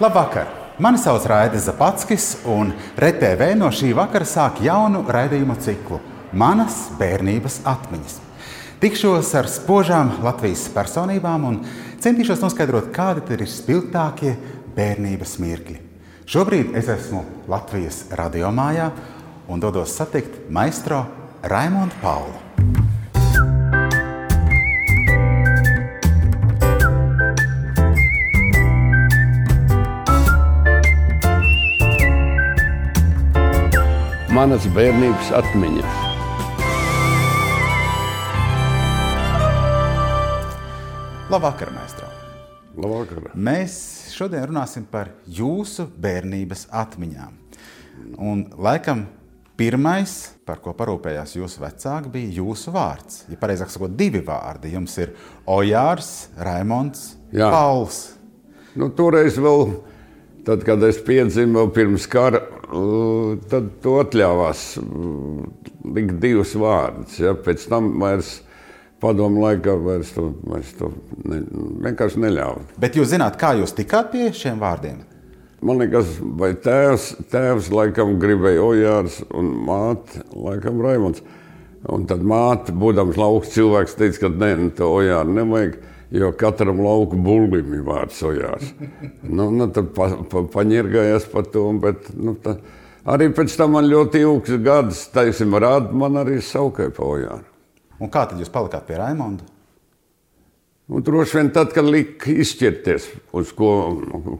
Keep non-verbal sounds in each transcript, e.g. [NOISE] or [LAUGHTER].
Labvakar! Mani sauc Raidis Zapatskis, un RTV no šī vakara sāk jaunu raidījumu ciklu Manas bērnības atmiņas. Tikšos ar spožām Latvijas personībām un centīšos noskaidrot, kādi ir spilgtākie bērnības mirkļi. Šobrīd es esmu Latvijas radiomājā un dodos satikt maistro Raimondu Paulu. Manas bērnības atmiņas. Labvakar, maestro! Labvakar. Mēs šodien runāsim par jūsu bērnības atmiņām. Un, laikam, pirmais, par ko parūpējās jūsu vecāki, bija jūsu vārds. Ja pareizāk sakot, divi vārdi. Jums ir Ojārs, Raimons, Jā. Pauls. Nu, toreiz vēl, tad, kad es piedzimu pirms kara, tad to atļāvās uh, likt divus vārdus. Ja? Pēc tam vairs padomu laikā vairs to, vairs to ne, vienkārši neļāva. Bet jūs zināt, kā jūs tikāt pie šiem vārdiem? Man liekas, vai tēvs, tēvs laikam gribēja Ojārs un māte laikam Raimons. Un tad māte, būdams lauks cilvēks, teica, ka nē, nu, to Ojāru nevajag, jo katram lauku bullim ir vārds Ojārs. nu, nu, tad pa, pa, paņirgājās par to, bet nu, tā, arī pēc tam man ļoti ilgs gads, teiksim, rāda man arī Ojāru. Un kā tad jūs palikāt pie Raimonda? Un droši vien tad, kad lika izšķirties, uz ko,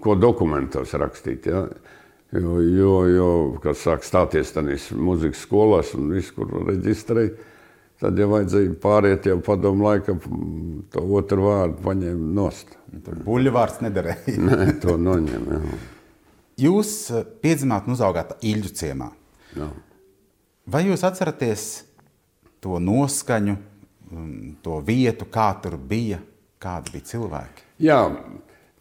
ko dokumentos rakstīt. Ja? Jo, jo, jo kad sāk stāties tādā muzikas skolās un viss, kur reģistrēja, tad jau vajadzēja pāriet jau padomu laikam, to otru vārdu paņēma nost. Tur buļļu vārds nederēja. Nē, to noņem. Jā. Jūs eh, piedzimāt un uzaugāt Ilģu ciemā. Jā. Vai jūs atceraties to noskaņu, mm, to vietu, kā tur bija, kādi bija cilvēki? Jā,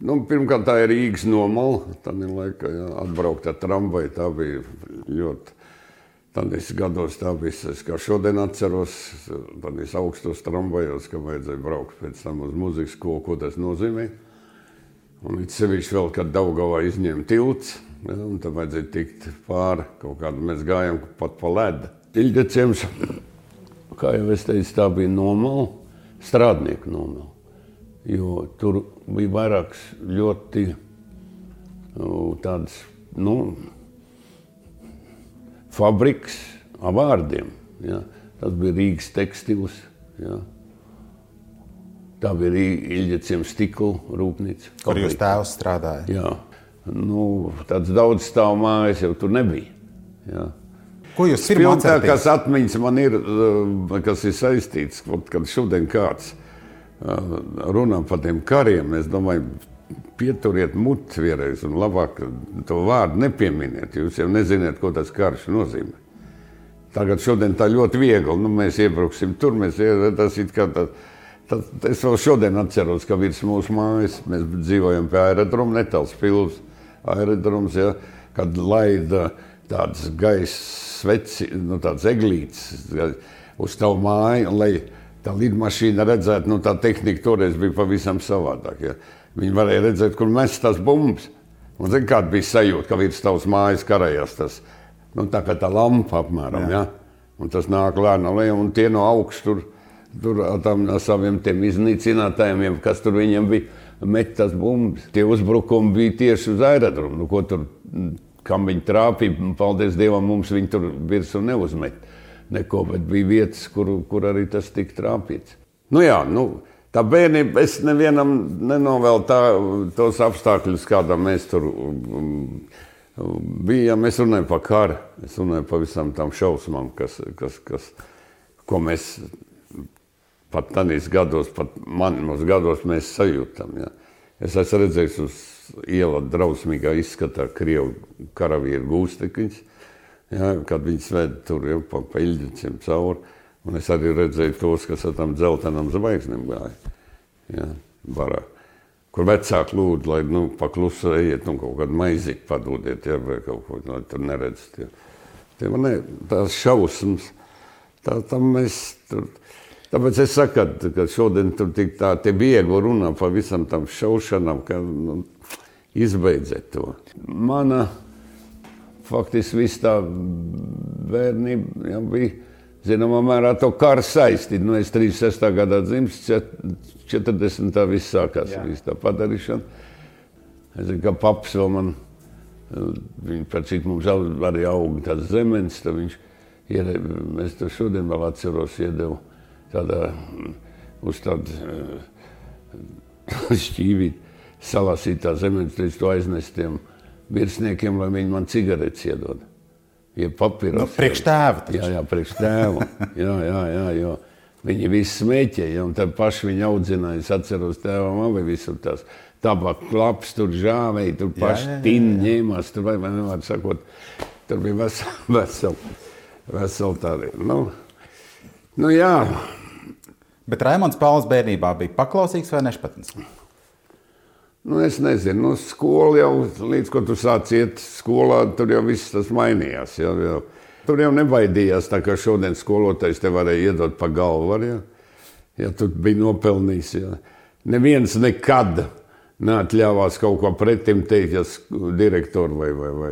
nu, pirmkārt, tā ir Rīgas nomala. Tad ir laika atbraukt ar tramvaju. Tā bija ļoti. Tādīs gados tā bija. Es kā šodien atceros, tādīs augstos tramvajos, ka vajadzēja braukt pēc tam uz muzikas skolu, ko tas nozīmē. Un it sevišķi vēl, kad Daugavā izņēma tilts, ja, un tad vajadzēja tikt pāri kaut kādu. Mēs gājām pat pa ledu. Ilģeciems, kā jau es teicu, tā bija nomala, strādnieku nomala. Jo tur bija vairākas ļoti nu, tādas, nu, fabriks ar vārdiem. Ja. Tas bija Rīgas tekstils. Ja. Tā bija Rīgas stikla rūpnīca. Kur jūs tēvs strādājat? Jā, nu, tāds daudz stāvu mājas jau tur nebija. Jā. Ko jūs pirmā Spilgtākās atmiņas man ir, uh, kas ir saistīts, kad šodien kāds uh, runā par tiem kariem. Es domāju, pieturiet muti vienreiz un labāk to vārdu nepieminiet. Jūs jau nezināt, ko tas karš nozīmē. Tagad šodien tā ļoti viegli. Nu, mēs iebrauksim tur, mēs tas ir kā tā. Tad es vēl šodien atceros, ka virs mūsu mājas mēs dzīvojam pie aerodroma, netāls pilsētas aerodroms, ja, kad laida tādas gaisa sveci, nu, tādas eglītes uz tavu māju, un lai tā lidmašīna redzētu, nu, tā tehnika toreiz bija pavisam savādāk. Ja. Viņi varēja redzēt, kur mēs tās bumbas. Un zin, kāda bija sajūta, ka virs tavas mājas karājās tas, nu, tā kā tā lampa apmēram, ja. Un tas nāk lēnām lejā, un tie no augšas tur tur tam saviem iznīcinātājiem, kas tur viņiem bija. Met tas bumbas. Tie uzbrukumi bija tieši uz aerodromu. Nu, ko tur, kam viņi trāpīja, paldies Dievam, mums viņi tur virsū neuzmet. Neko, bet bija vietas, kur, kur arī tas tika trāpīts. Nu, jā, nu, tā bērnība, es nevienam nenovēlu tā, tos apstākļus, kādā mēs tur um, bijām. Es runāju par karu, es runāju par visām tām šausmām, kas, kas, kas, ko mēs pat tādos gados, pat manos gados mēs sajūtam. Ja. Es esmu redzējis uz ielas drausmīgā izskatā krievu karavīru gūstekņus, ja, kad viņi sved tur jau pa peļģiciem cauri. Un es arī redzēju tos, kas ar tām dzeltenām zvaigznēm gāja. Ja, barā. Kur vecāki lūdzu, lai nu, paklusu ejiet un kaut kādu maizīti padodiet, ja, vai kaut ko no, tur neredzat. Ja. Tie, ne, tās šausmas, tā, tam mēs tur Tāpēc es saku, ka, šodien tur tik tā viegli runā par visam tam šaušanām, ka nu, izbeidziet to. Mana faktiski viss tā bērnība jau bija. Zināmā mērā to karu saistīta. Nu, es 36. gadā dzimis, 40. viss sākās. Viss tā padarīšana. Es zinu, ka paps vēl man, viņa par cik mums arī auga tāds zemens, tad viņš ir, es to šodien vēl atceros, iedevu tādā, uz tādu [LAUGHS] šķīvīt salasīt tā zemes, līdz to aiznest tiem virsniekiem, lai viņi man cigaretes iedod. Ja papīros. Nu, priekš tēva. Taču. Jā, jā, priekš tēva. jā, jā, jā, jo viņi visi smēķēja, un tad paši viņi audzināja. Es atceros tēvam abi visur tās tabaka klaps, tur žāvēja, tur paši tini ņēmās, tur vai, vai nevar sakot, tur bija veseli, [LAUGHS] veseli, veseli tādi. Nu, nu jā. Bet Raimons Pauls bērnībā bija paklausīgs vai nešpatns? Nu, es nezinu, nu, skola jau līdz ko tu sāc iet skolā, tur jau viss tas mainījās. Jau, jau. Tur jau nebaidījās, tā kā šodien skolotājs te varēja iedot pa galvu, var, ja? ja tu biji nopelnījis. Ja? Neviens nekad neatļāvās kaut ko pretim teikt, ja direktori vai, vai, vai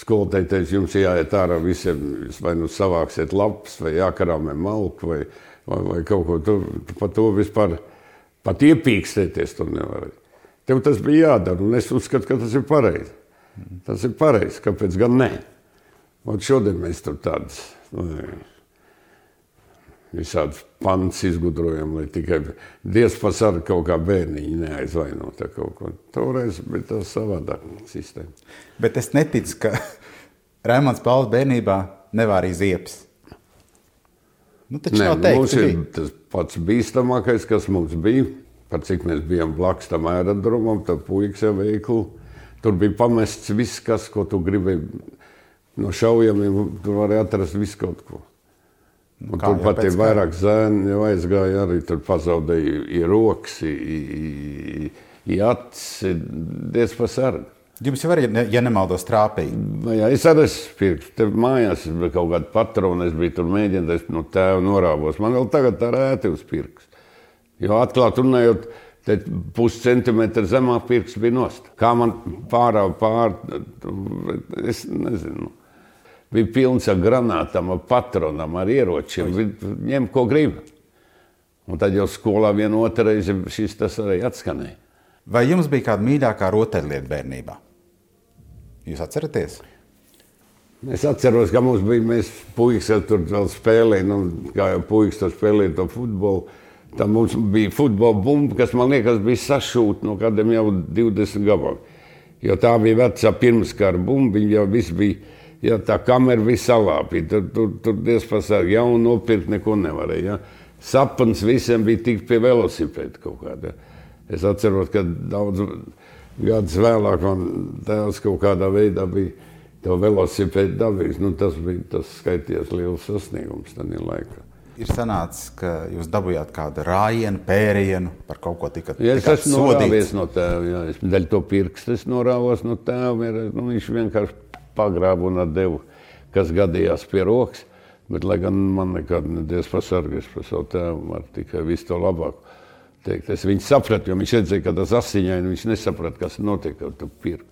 skolotāji teica, jums jāiet ārā visiem, vai nu savāksiet lapas, vai jākarāmē malku, vai, vai, vai kaut ko tur, par to vispār pat iepīkstēties tur nevarēja. Tev tas bija jādara, un es uzskatu, ka tas ir pareizi. Tas ir pareizi, kāpēc gan ne? Un šodien mēs tur tādas nu, visādas pants izgudrojam, lai tikai Dievs pasargā kaut kā bērniņu neaizvaino. Toreiz bija tā savādāk sistēma. Bet es neticu, ka [LAUGHS] Rēmons Pauls bērnībā nevārīja ziepes. Nu, Nē, teikt, mums ir tas pats bīstamākais, kas mums bija par cik mēs bijām blakus tam aerodromam, tad puikas jau veikli. Tur bija pamests viss, kas, ko tu gribēji. No šaujamiem tur varēja atrast visu kaut ko. Un Kā, tur pat ir vairāk zēni, jau aizgāja arī tur pazaudēja i rokas, i, i acis, diez pasargi. Jums jau arī, ja nemaldos, trāpīja. Nu jā, es arī pirku, tev mājās bija kaut kāda patrona, es biju tur mēģinājis no tēva norāvos. Man vēl tagad tā rēti uz pirks. Jo atklāti runājot, tad puscentimetru zemāk pirks bija nost. Kā man pārāva pāri, es nezinu. Bija pilns ar granātām, ar patronām, ar ieročiem. Ņem, ko grib. Un tad jau skolā vienu otru reizi šis tas arī atskanēja. Vai jums bija kāda mīļākā rotaļlieta bērnībā? Jūs atceraties? Es atceros, ka mums bija, mēs puikas tur vēl spēlējām, nu, kā jau puikas tur spēlēja to futbolu. Tā mums bija futbola bumba, kas man liekas, bija sašūta no kādiem jau 20 gabaliem. Jo tā bija vecā pirmskara bumba, viņa jau viss bija. Ja tā kamera bija salāpīta, tur, tur, tur diezgan pasākumi jaunu nopirkt neko nevarēja. Ja. Sapnis visiem bija tikt pie velosipēda kaut kāda. Es atceros, ka daudz gadus vēlāk man tēvs kaut kādā veidā bija to velosipēdu dabījis. Nu, tas bija tas skaitījās liels sasniegums tajā laikā ir sanācis, ka jūs dabūjāt kādu rājienu, pērienu par kaut ko tikai tādu. Ja es esmu norāvies no tēva, jā, es daļu to pirkstu es norāvos no tēva, ir, nu, viņš vienkārši pagrāba un atdeva, kas gadījās pie rokas. Bet, lai gan man nekad nedies pasargājis par savu tēvu, var tikai visu to labāko teikt. Es viņu sapratu, jo viņš redzēja, ka tas asiņaini, viņš nesaprata, kas notiek ar to pirkt.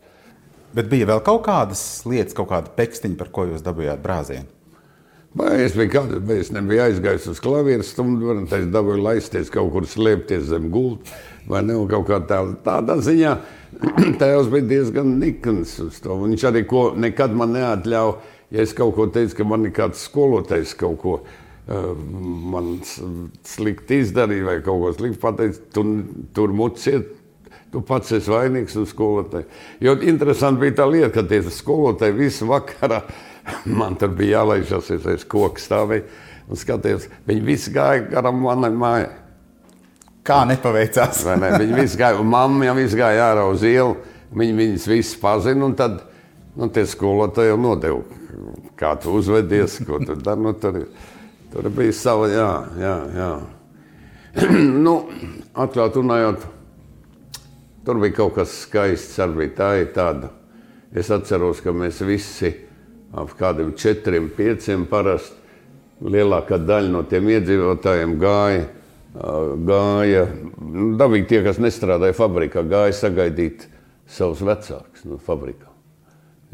Bet bija vēl kaut kādas lietas, kaut kāda pekstiņa, par ko jūs dabūjāt brāzienu? Es biju, vai es nebiju aizgājis uz klavieru stundu, un es dabūju laisties kaut kur slēpties zem gulta, vai ne, kaut kā tā, tādā ziņā. [CLEARS THROAT] Tēvs bija diezgan nikns uz to. Viņš arī ko, nekad man neatļāva, ja es kaut ko teicu, ka man ir kāds skolotājs kaut ko uh, man slikti izdarīja vai kaut ko slikti pateicis, tu, tur muciet. Tu pats esi vainīgs un skolotāji. Jo interesanti bija tā lieta, ka tie skolotāji visu vakarā uh, Man tur bija jālaižas, es aiz koku stāvēju un skatījos. Viņi visi gāja garām manai mājai. Kā nepaveicās? ne? Viņi visi gāja, un mamma jau visi gāja ārā uz ielu. Viņi viņus visus pazina, un tad nu, tie skolotāji jau nodeva, kā tu uzvedies, ko tu dari. Nu, tur, tur bija sava, jā, jā. jā. [CLEARS THROAT] nu, atklāt runājot, tur bija kaut kas skaists, arī tā ir tāda. Es atceros, ka mēs visi ap kādiem četriem, pieciem parasti. Lielākā daļa no tiem iedzīvotājiem gāja, gāja nu, dabīgi tie, kas nestrādāja fabrikā, gāja sagaidīt savus vecākus no fabrikām.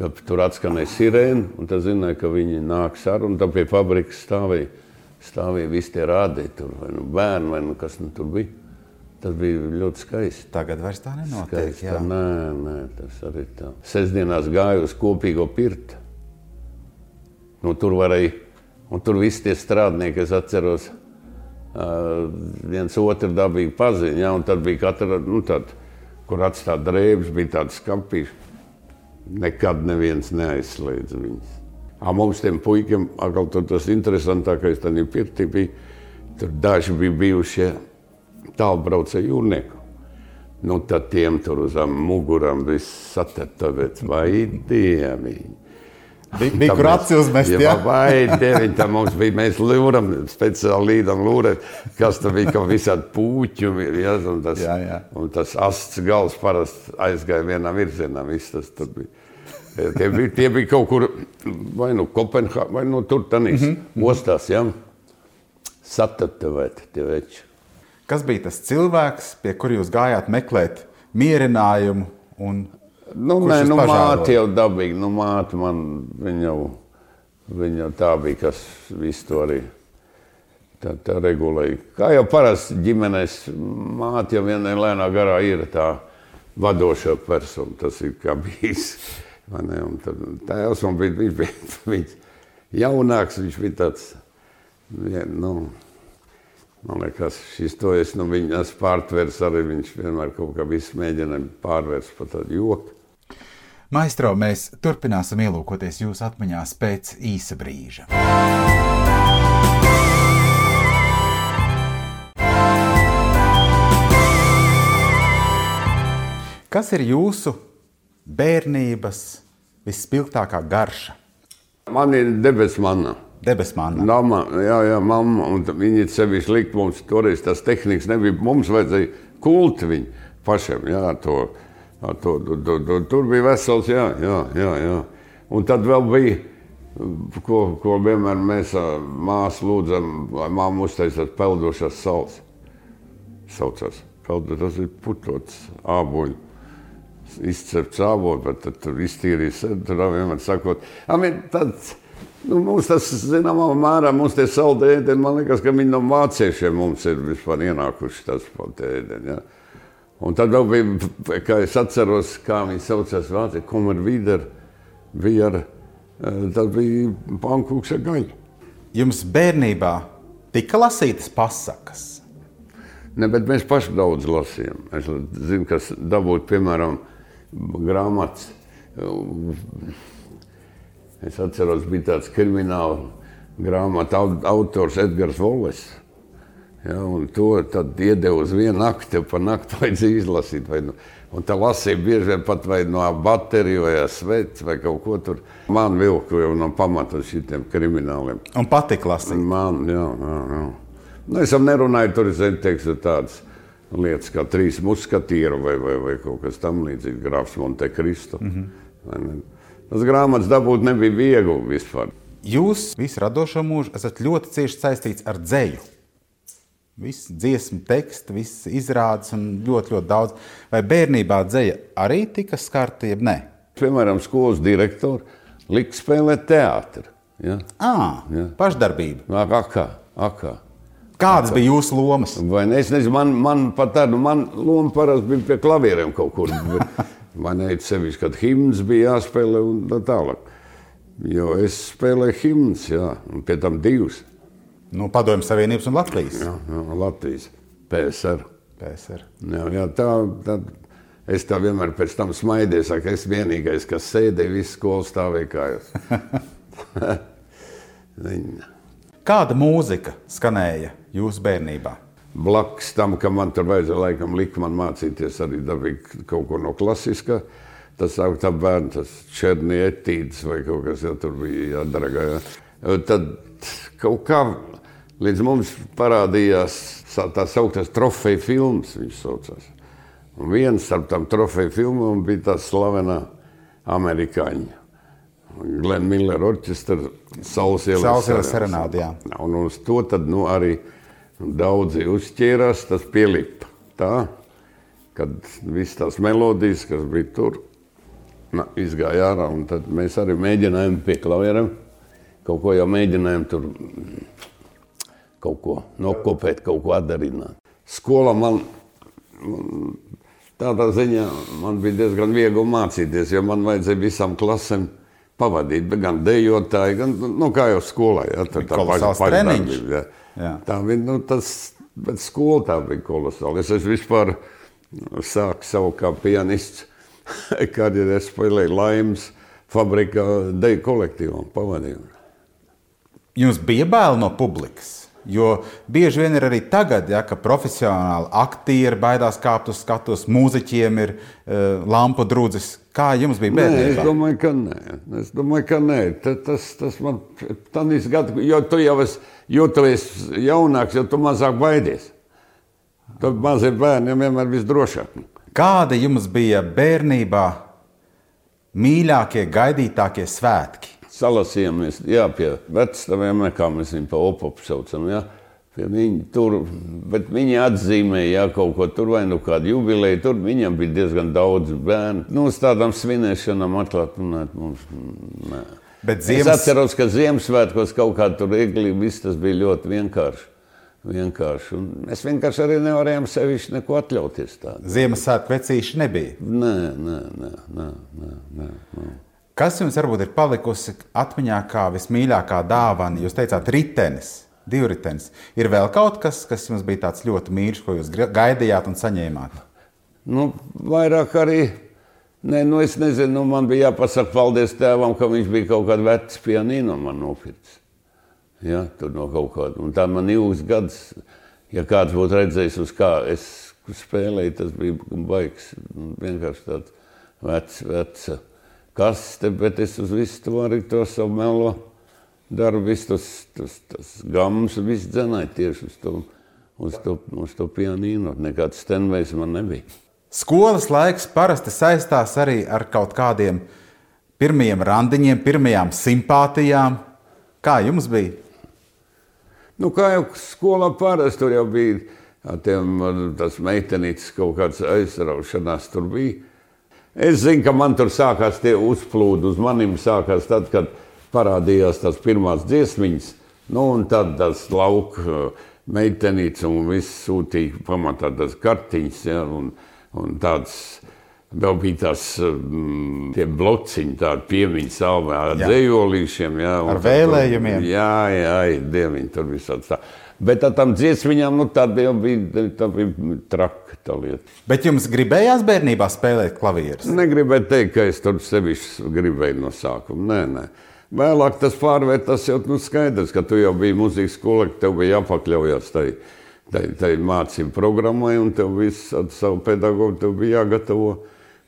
Jo tur atskanēja sirēna, un tas zināja, ka viņi nāks ar, un tam pie fabrikas stāvēja, stāvēja visi tie rādītāji, tur vai nu bērni, vai nu kas nu tur bija. Tas bija ļoti skaisti. Tagad vairs tā nenotiek. Skaisti, tā, nē, nē, tas arī tā. Sestdienās gāju uz kopīgo pirti. Nu, tur varēja, un tur visi tie strādnieki, es atceros, uh, viens otru dabīgi paziņoja, ja, un tad bija katra, nu, tad, kur atstāt drēbes, bija tāds skapīšs. Nekad neviens neaizslēdz viņus. A, mums tiem puikiem, atkal tas interesantākais, tad ir pirti bija, tur daži bija bijušie tālbraucēju jūrnieku. Nu, tad tiem tur uz mugurām viss satetavēts, vai dieviņi. Bija, bija kur acis uzmest, jā. jā. Vai dieviņi, tā mums bija, mēs lūram, speciāli līdam lūrēt, kas tur bija, kā visādi pūķi, jā, un tas, jā, jā. un tas asts gals parasti aizgāja vienā virzienā, viss tas tur bija. Tie bija, tie bija kaut kur, vai nu Kopenhā, vai nu tur tanīs, mm -hmm. ostās, jā. Satetavēti tie veči. Kas bija tas cilvēks, pie kura jūs gājāt meklēt mierinājumu? Nu, nē, nu, māte jau dabīgi. Nu, māte man viņa jau, viņa jau tā bija, kas visu to arī tā, tā regulēja. Kā jau parasti ģimenēs, māte jau vienā lēnā garā ir tā vadošā persona. Tas ir kā bijis. Tā jau bija, viņš bija, [LAUGHS] viņš jaunāks, viņš bija tāds. Ja, nu, Man liekas, šis to es nu, viņa esmu pārtvērs, arī viņš vienmēr kaut kā visu mēģina pārvērst par tādu joku. Maestro, mēs turpināsim ielūkoties jūsu atmiņās pēc īsa brīža. Kas ir jūsu bērnības visspilgtākā garša? Man ir debesu manna. Debesu manna. Nama, jā, jā, mamma. Viņi sevišķi likt mums, toreiz tas tehnikas nebija. Mums vajadzēja kulti viņu pašam. Jā, to, to, to, to, tur bija vesels, jā, jā, jā, jā. Un tad vēl bija, ko, ko vienmēr mēs māsu lūdzam, lai māma uztaisās peldošās salas. Saucās. Peldu, tas ir putots āboļu. Izcepts ābolu, bet tad tur iztīrīs. Tur vienmēr sakot, amen, tāds Nu, mums tas, zināmā mērā, mums tie saldi ēdieni, man liekas, ka viņi no vāciešiem mums ir vispār ienākuši tas pat ēdieni. Ja? Un tad vēl bija, kā es atceros, kā viņi saucās vācija, kumar vider, bija ar, eh, tad bija pankūks ar gaļu. Jums bērnībā tika lasītas pasakas? Ne, bet mēs paši daudz lasījām. Es zinu, kas dabūt, piemēram, grāmatas Es atceros, bija tāds krimināla grāmatu autors Edgars Voles. Ja, to iedeva uz vienu nakti, pa nakti [LAUGHS] vajadzēja izlasīt. Vai, nu, un tā lasīja bieži vien pat vai no baterijas, vai sveicis, vai kaut ko tur. Man vilku jau no pamata šitiem krimināliem. Un patīk lasīt. Man, jā, jā, jā. Nu, es jau nerunāju, tur ir teiksim, tādas lietas kā trīs muskatieri vai, vai, vai kaut kas tamlīdzīgs, grāfs Monte Cristo. Mm -hmm. Tas grāmatas dabūt nebija viegli vispār. Jūs visu radošo mūžu esat ļoti cieši saistīts ar dzēju. Viss dziesmu teksts, viss izrādes un ļoti, ļoti daudz. Vai bērnībā dzēja arī tika skarta, jeb ne? Piemēram, skolas direktori lika spēlēt teātri. Ja? À, ja. Pašdarbība. Akā, akā. Kādas bija jūsu lomas? Vai ne? Es nezinu, man, man pat tāda, man loma parasti bija pie klavieriem kaut kur. [LAUGHS] Man ir sevišķi, kad himns bija jāspēlē un tā tālāk. Jo es spēlēju himns, jā, un pie tam divus. Nu, Padomju Savienības un Latvijas. Jā, jā Latvijas. PSR. PSR. Jā, jā, tā, tā, es tā vienmēr pēc tam smaidīju, saku, es vienīgais, kas sēdēja, visu skolu stāvēja kājās. [LAUGHS] Kāda mūzika skanēja jūsu bērnībā? blakus tam, ka man tur vajadzēja laikam likt man mācīties arī dabīgi kaut ko no klasiskā. Tas augstā bērns, tas černietīds vai kaut kas, ja tur bija jādara. Ja. Tad kaut kā līdz mums parādījās tā sauktais trofeja filmas, viņš saucās. Un viens starp tām trofeja filmām bija tā slavenā amerikāņa. Glenn Miller orķestra Saules ielas serenāde. Un uz to tad nu, arī Daudzi uzķērās, tas pielipa. Tā. kad visas tās melodijas, kas bija tur, na, izgāja ārā. Tad mēs arī mēģinājām pie klavieriem. Kaut ko jau mēģinājām tur kaut ko nokopēt, kaut ko atdarināt. Skola man, man tādā ziņā man bija diezgan viegli mācīties, jo man vajadzēja visām klasēm pavadīt, gan dejotāji, gan, nu, kā jau skolā, ja, tā, tā paša pašdarbība. Ja. Jā. Tā bija, nu, tas, bet skola tā bija kolosāla. Es esmu vispār sāku savu kā pianists, [LAUGHS] kad es spēlēju laimes fabrikā deju kolektīvam pavadījumu. Jums bija bail no publikas? Jo bieži vien ir arī tagad, ja, ka profesionāli aktieri baidās kāpt uz skatuves, mūziķiem ir uh, lampu drudzes. Kā jums bija bērnībā? Nē, es domāju, ka nē. Es domāju, ka nē. Tas, tas man tāds gads, jo tu jau esi, jo tu esi jaunāks, jo tu mazāk baidies. Tad maziem bērniem vienmēr visdrošāk. Kāda jums bija bērnībā mīļākie, gaidītākie svētki? Salasījāmies jā, pie vecākiem, kā mēs viņu pa opopu saucam. Jā. Viņi tur, bet viņi atzīmēja jā, kaut ko tur, vai nu kādu jubileju. Tur viņam bija diezgan daudz bērnu. Nu, uz tādām svinēšanām atklāt runāt mums. Nē. Bet ziemas... Es atceros, ka Ziemassvētkos kaut kā tur ieglī, viss tas bija ļoti vienkārši. vienkārši. Un mēs vienkārši arī nevarējām sevišķi neko atļauties tādu. Ziemassvētku vecīši nebija? Nē, nē, nē, nē, nē, nē, nē. Kas jums varbūt ir palikusi atmiņā kā vismīļākā dāvana? Jūs teicāt, ritenis, divritenis. Ir vēl kaut kas, kas jums bija tāds ļoti mīļš, ko jūs gaidījāt un saņēmāt? Nu, vairāk arī. Nē, nu es nezinu, nu man bija jāpasaka paldies tēvam, ka viņš bija kaut kādu vecu pianīnu man nopircis. Ja, tur no kaut kāda. Un tā man ilgs gads, ja kāds būtu redzējis, uz kā es spēlēju, tas bija baigs. Vienkārši tāds vecs, vecs kaste, bet es uz visu to arī to savu melo daru, visu tos, tos, tos gammas, visu dzenāju tieši uz to, uz to, uz to pianīnu. Nekāds stenvejs man nebija. Skolas laiks parasti saistās arī ar kaut kādiem pirmajiem randiņiem, pirmajām simpātijām. Kā jums bija? Nu, kā jau skolā parasti tur jau bija tiem, tas meitenītes kaut kāds aizraušanās tur bija. Es zinu, ka man tur sākās tie uzplūdi uz maniem. Sākās tad, kad parādījās tās pirmās dziesmiņas, nu, un tad tas lauka uh, meitenīts un viss sūtīja pamatā tas kartiņas, ja, un, un tāds. Vēl bija tās um, blociņi, tādi piemiņas salvē ar dzējolīšiem. Jā, ar vēlējumiem. Jā, jā, dieviņi tur visāds tā. Bet tām dziesmiņām, nu, tā jau bija, tā bija traka tā lieta. Bet jums gribējās bērnībā spēlēt klavierus? Negribēju teikt, ka es tur sevišķi gribēju no sākuma. Nē, nē. Vēlāk tas pārvērtās jau nu, skaidrs, ka tu jau biji muzikas skolā, ka tev bija jāpakļaujas tai, tai, tai mācību programmai, un tev viss ar savu pedagogu tev bija jāgatavo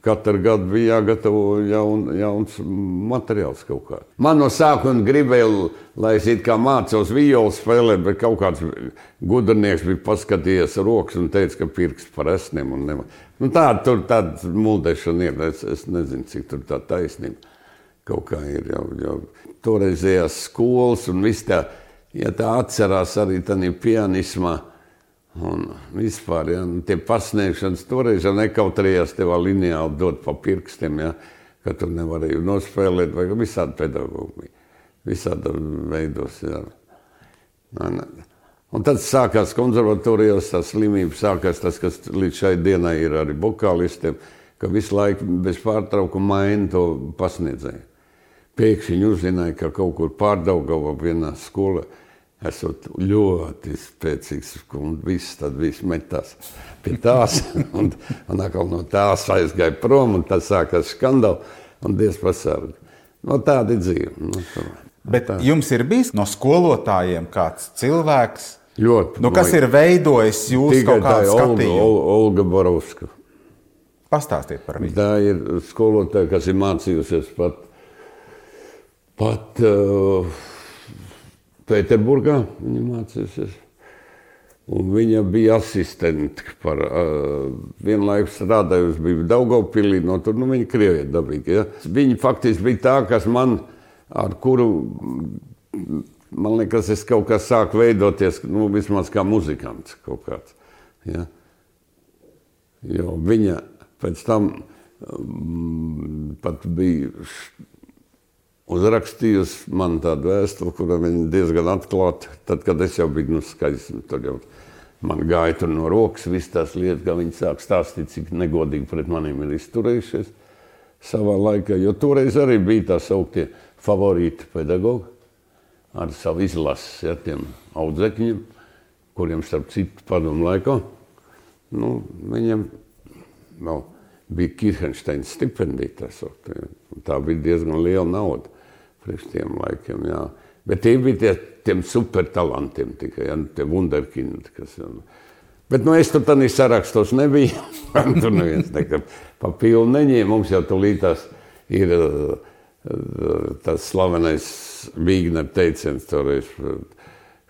Katru gadu bija jāgatavo jaun, jauns materiāls kaut kā. Man no sākuma gribēja, lai es it kā mācos violu spēlēt, bet kaut kāds gudrnieks bija paskatījies rokas un teica, ka pirks par esniem. Nu, tāda tur tāda muldēšana ir. Es, es nezinu, cik tur tā taisnība kaut kā ir. Jau, jau toreizējās skolas un viss tā, ja tā atcerās arī tādā pianismā. Un vispār, ja tie pasniegšanas toreiz jau nekautrējās tev lineāli dot pa pirkstiem, ja, ka tu nevarēji nospēlēt, vai visādi pedagogi, visādi veidos. Ja. Un tad sākās konservatorijos tā slimība, sākās tas, kas līdz šai dienai ir arī vokālistiem, ka visu laiku bez pārtraukuma maina to pasniedzēju. Pēkšņi uzzināja, ka kaut kur pārdaugavā vienā skolā esot ļoti spēcīgs, un viss tad viss metās pie tās, [LAUGHS] un, un atkal no tās aizgāja prom, un tas sākās skandāls, un Dievs pasargi. No tāda ir dzīve. No, tā. Bet tā. jums ir bijis no skolotājiem kāds cilvēks, ļoti, nu, kas no, ir veidojis jūsu kaut kādu skatījumu? Olga, Olga Borovska. Pastāstiet par viņu. Tā ir skolotāja, kas ir mācījusies pat, pat uh, Pēterburgā viņa mācījusies. Un viņa bija asistente. Par, uh, vienlaikus strādājusi bija Daugopilī, no tur nu, viņa Krievijā dabīga. Ja? Viņa faktiski bija tā, kas man, ar kuru, man liekas, es kaut kā sāku veidoties, nu, vismaz kā muzikants kaut kāds. Ja? Jo viņa pēc tam um, pat bija uzrakstījusi man tādu vēstuli, kura viņa diezgan atklāti, tad, kad es jau biju nu, skaļs, tur jau man gāja tur no rokas visas tās lietas, kā viņi sāk stāstīt, cik negodīgi pret maniem ir izturējušies savā laikā, jo toreiz arī bija tā sauktie favorīti pedagogi ar savu izlases, ja, tiem audzekņiem, kuriem starp citu padomu laikā, nu, viņiem vēl bija Kirchensteina stipendija, tā, tā bija diezgan liela nauda priekš tiem laikiem. Jā. Bet tie bija tie, tiem supertalantiem tikai, ja, tie wunderkindi. Kas, ja. Bet nu, es tur tādā sarakstos nebiju. [LAUGHS] tur neviens nekad pa pilnu neņēma. Mums jau tulītās ir tas slavenais Vīgner teiciens toreiz,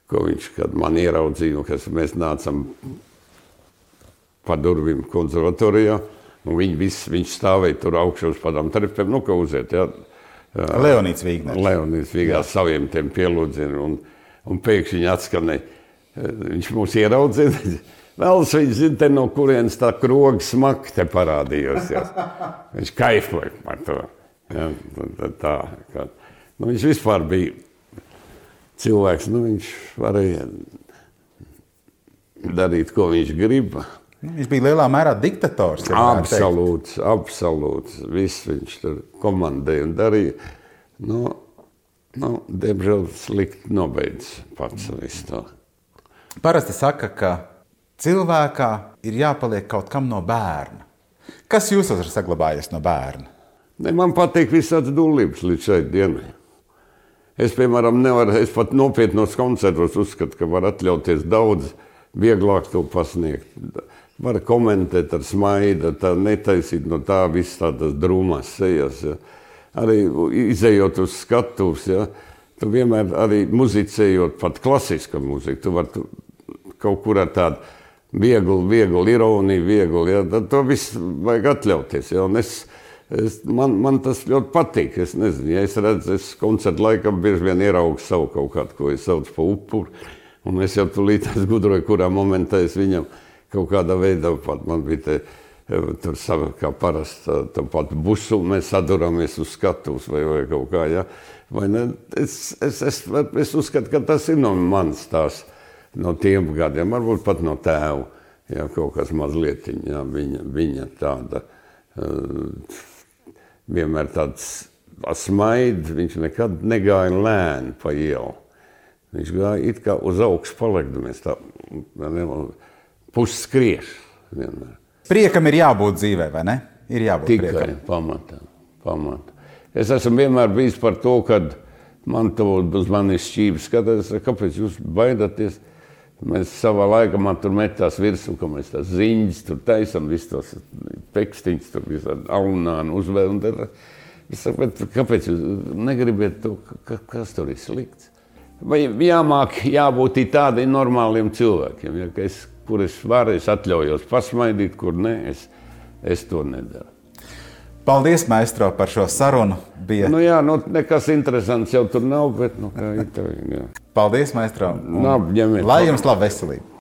ko viņš, kad man ieraudzīja, kas mēs nācam pa durvīm konservatorijā, viņi visi, viņš stāvēja tur augšā uz padām trepēm, nu, ka uziet. Ja Leonīds Vīgners. Leonīds Vīgners saviem tiem pielūdzieniem. Un, un pēkšņi viņi atskanēja. Viņš mūs ieraudzīja. [LAUGHS] Vēlas viņš zina, no kurienes tā kroga smaka te parādījās. Jā. [LAUGHS] Viņš kaifoja par to. Tā, tā, kā, nu, viņš vispār bija cilvēks. Nu, viņš varēja darīt, ko viņš grib. Viņš bija lielā mērā diktators. Absolūts, absolūts. Viss viņš tur komandēja un darīja. Nu, nu, diemžēl slikti nobeidz pats visu to. Parasti saka, ka cilvēkā ir jāpaliek kaut kam no bērna. Kas jūs esat saglabājies no bērna? Ne, man patīk visādas dūlības līdz šai dienai. Es, piemēram, nevaru, es pat nopietnos koncertos uzskatu, ka var atļauties daudz vieglāk to pasniegt var komentēt ar smaidu, tā netaisīt no tā visas tādas drūmās sejas. Ja. Arī izējot uz skatuves, ja, tu vienmēr arī muzicējot, pat klasiska mūzika, tu vari tu kaut kur ar tādu vieglu, vieglu ironiju, vieglu, ja, tad to viss vajag atļauties. Ja, es, es, man, man tas ļoti patīk. Es nezinu, ja es redzu, es koncertu laikā bieži vien ieraugu savu kaut kādu, ko es saucu par upuru, un es jau tulīt [LAUGHS] gudroju, kurā momentā es viņam viņam kaut kādā veidā pat man bija te, eh, tur sava, kā parasti, tāpat busu, mēs saduramies uz skatuves vai, vai kaut kā, ja. Vai ne? Es, es, es, es uzskatu, ka tas ir no manas tās, no tiem gadiem, varbūt pat no tēva, ja, kaut kas mazliet, ja, viņa, viņa tāda, uh, vienmēr tāds smaid, viņš nekad negāja lēni pa ielu. Viņš gāja it kā uz augšu palikdamies tā, ne, pusskriež. Vienmēr. Priekam ir jābūt dzīvē, vai ne? Ir jābūt tikai priekam. pamatā. pamatā. Es esmu vienmēr bijis par to, ka man uz manis šķības skatās, kāpēc jūs baidaties. Mēs savā laikā man tur metās virsū, ka mēs tās ziņas tur taisam, visus tos pekstiņus tur visādi aunāni uzvēl. Es saku, kāpēc jūs negribat to, ka, kas tur ir slikts? Vai jāmāk jābūt tādiem normāliem cilvēkiem, ja, ka es kur es varu, es atļaujos pasmaidīt, kur nē, es, es to nedaru. Paldies, Maestro, par šo sarunu. Bija... Nu, jā, nu, nekas interesants jau tur nav, bet nu, kā [LAUGHS] ir. Tā. Paldies, Maestro. Un... Nā, Lai jums laba veselība!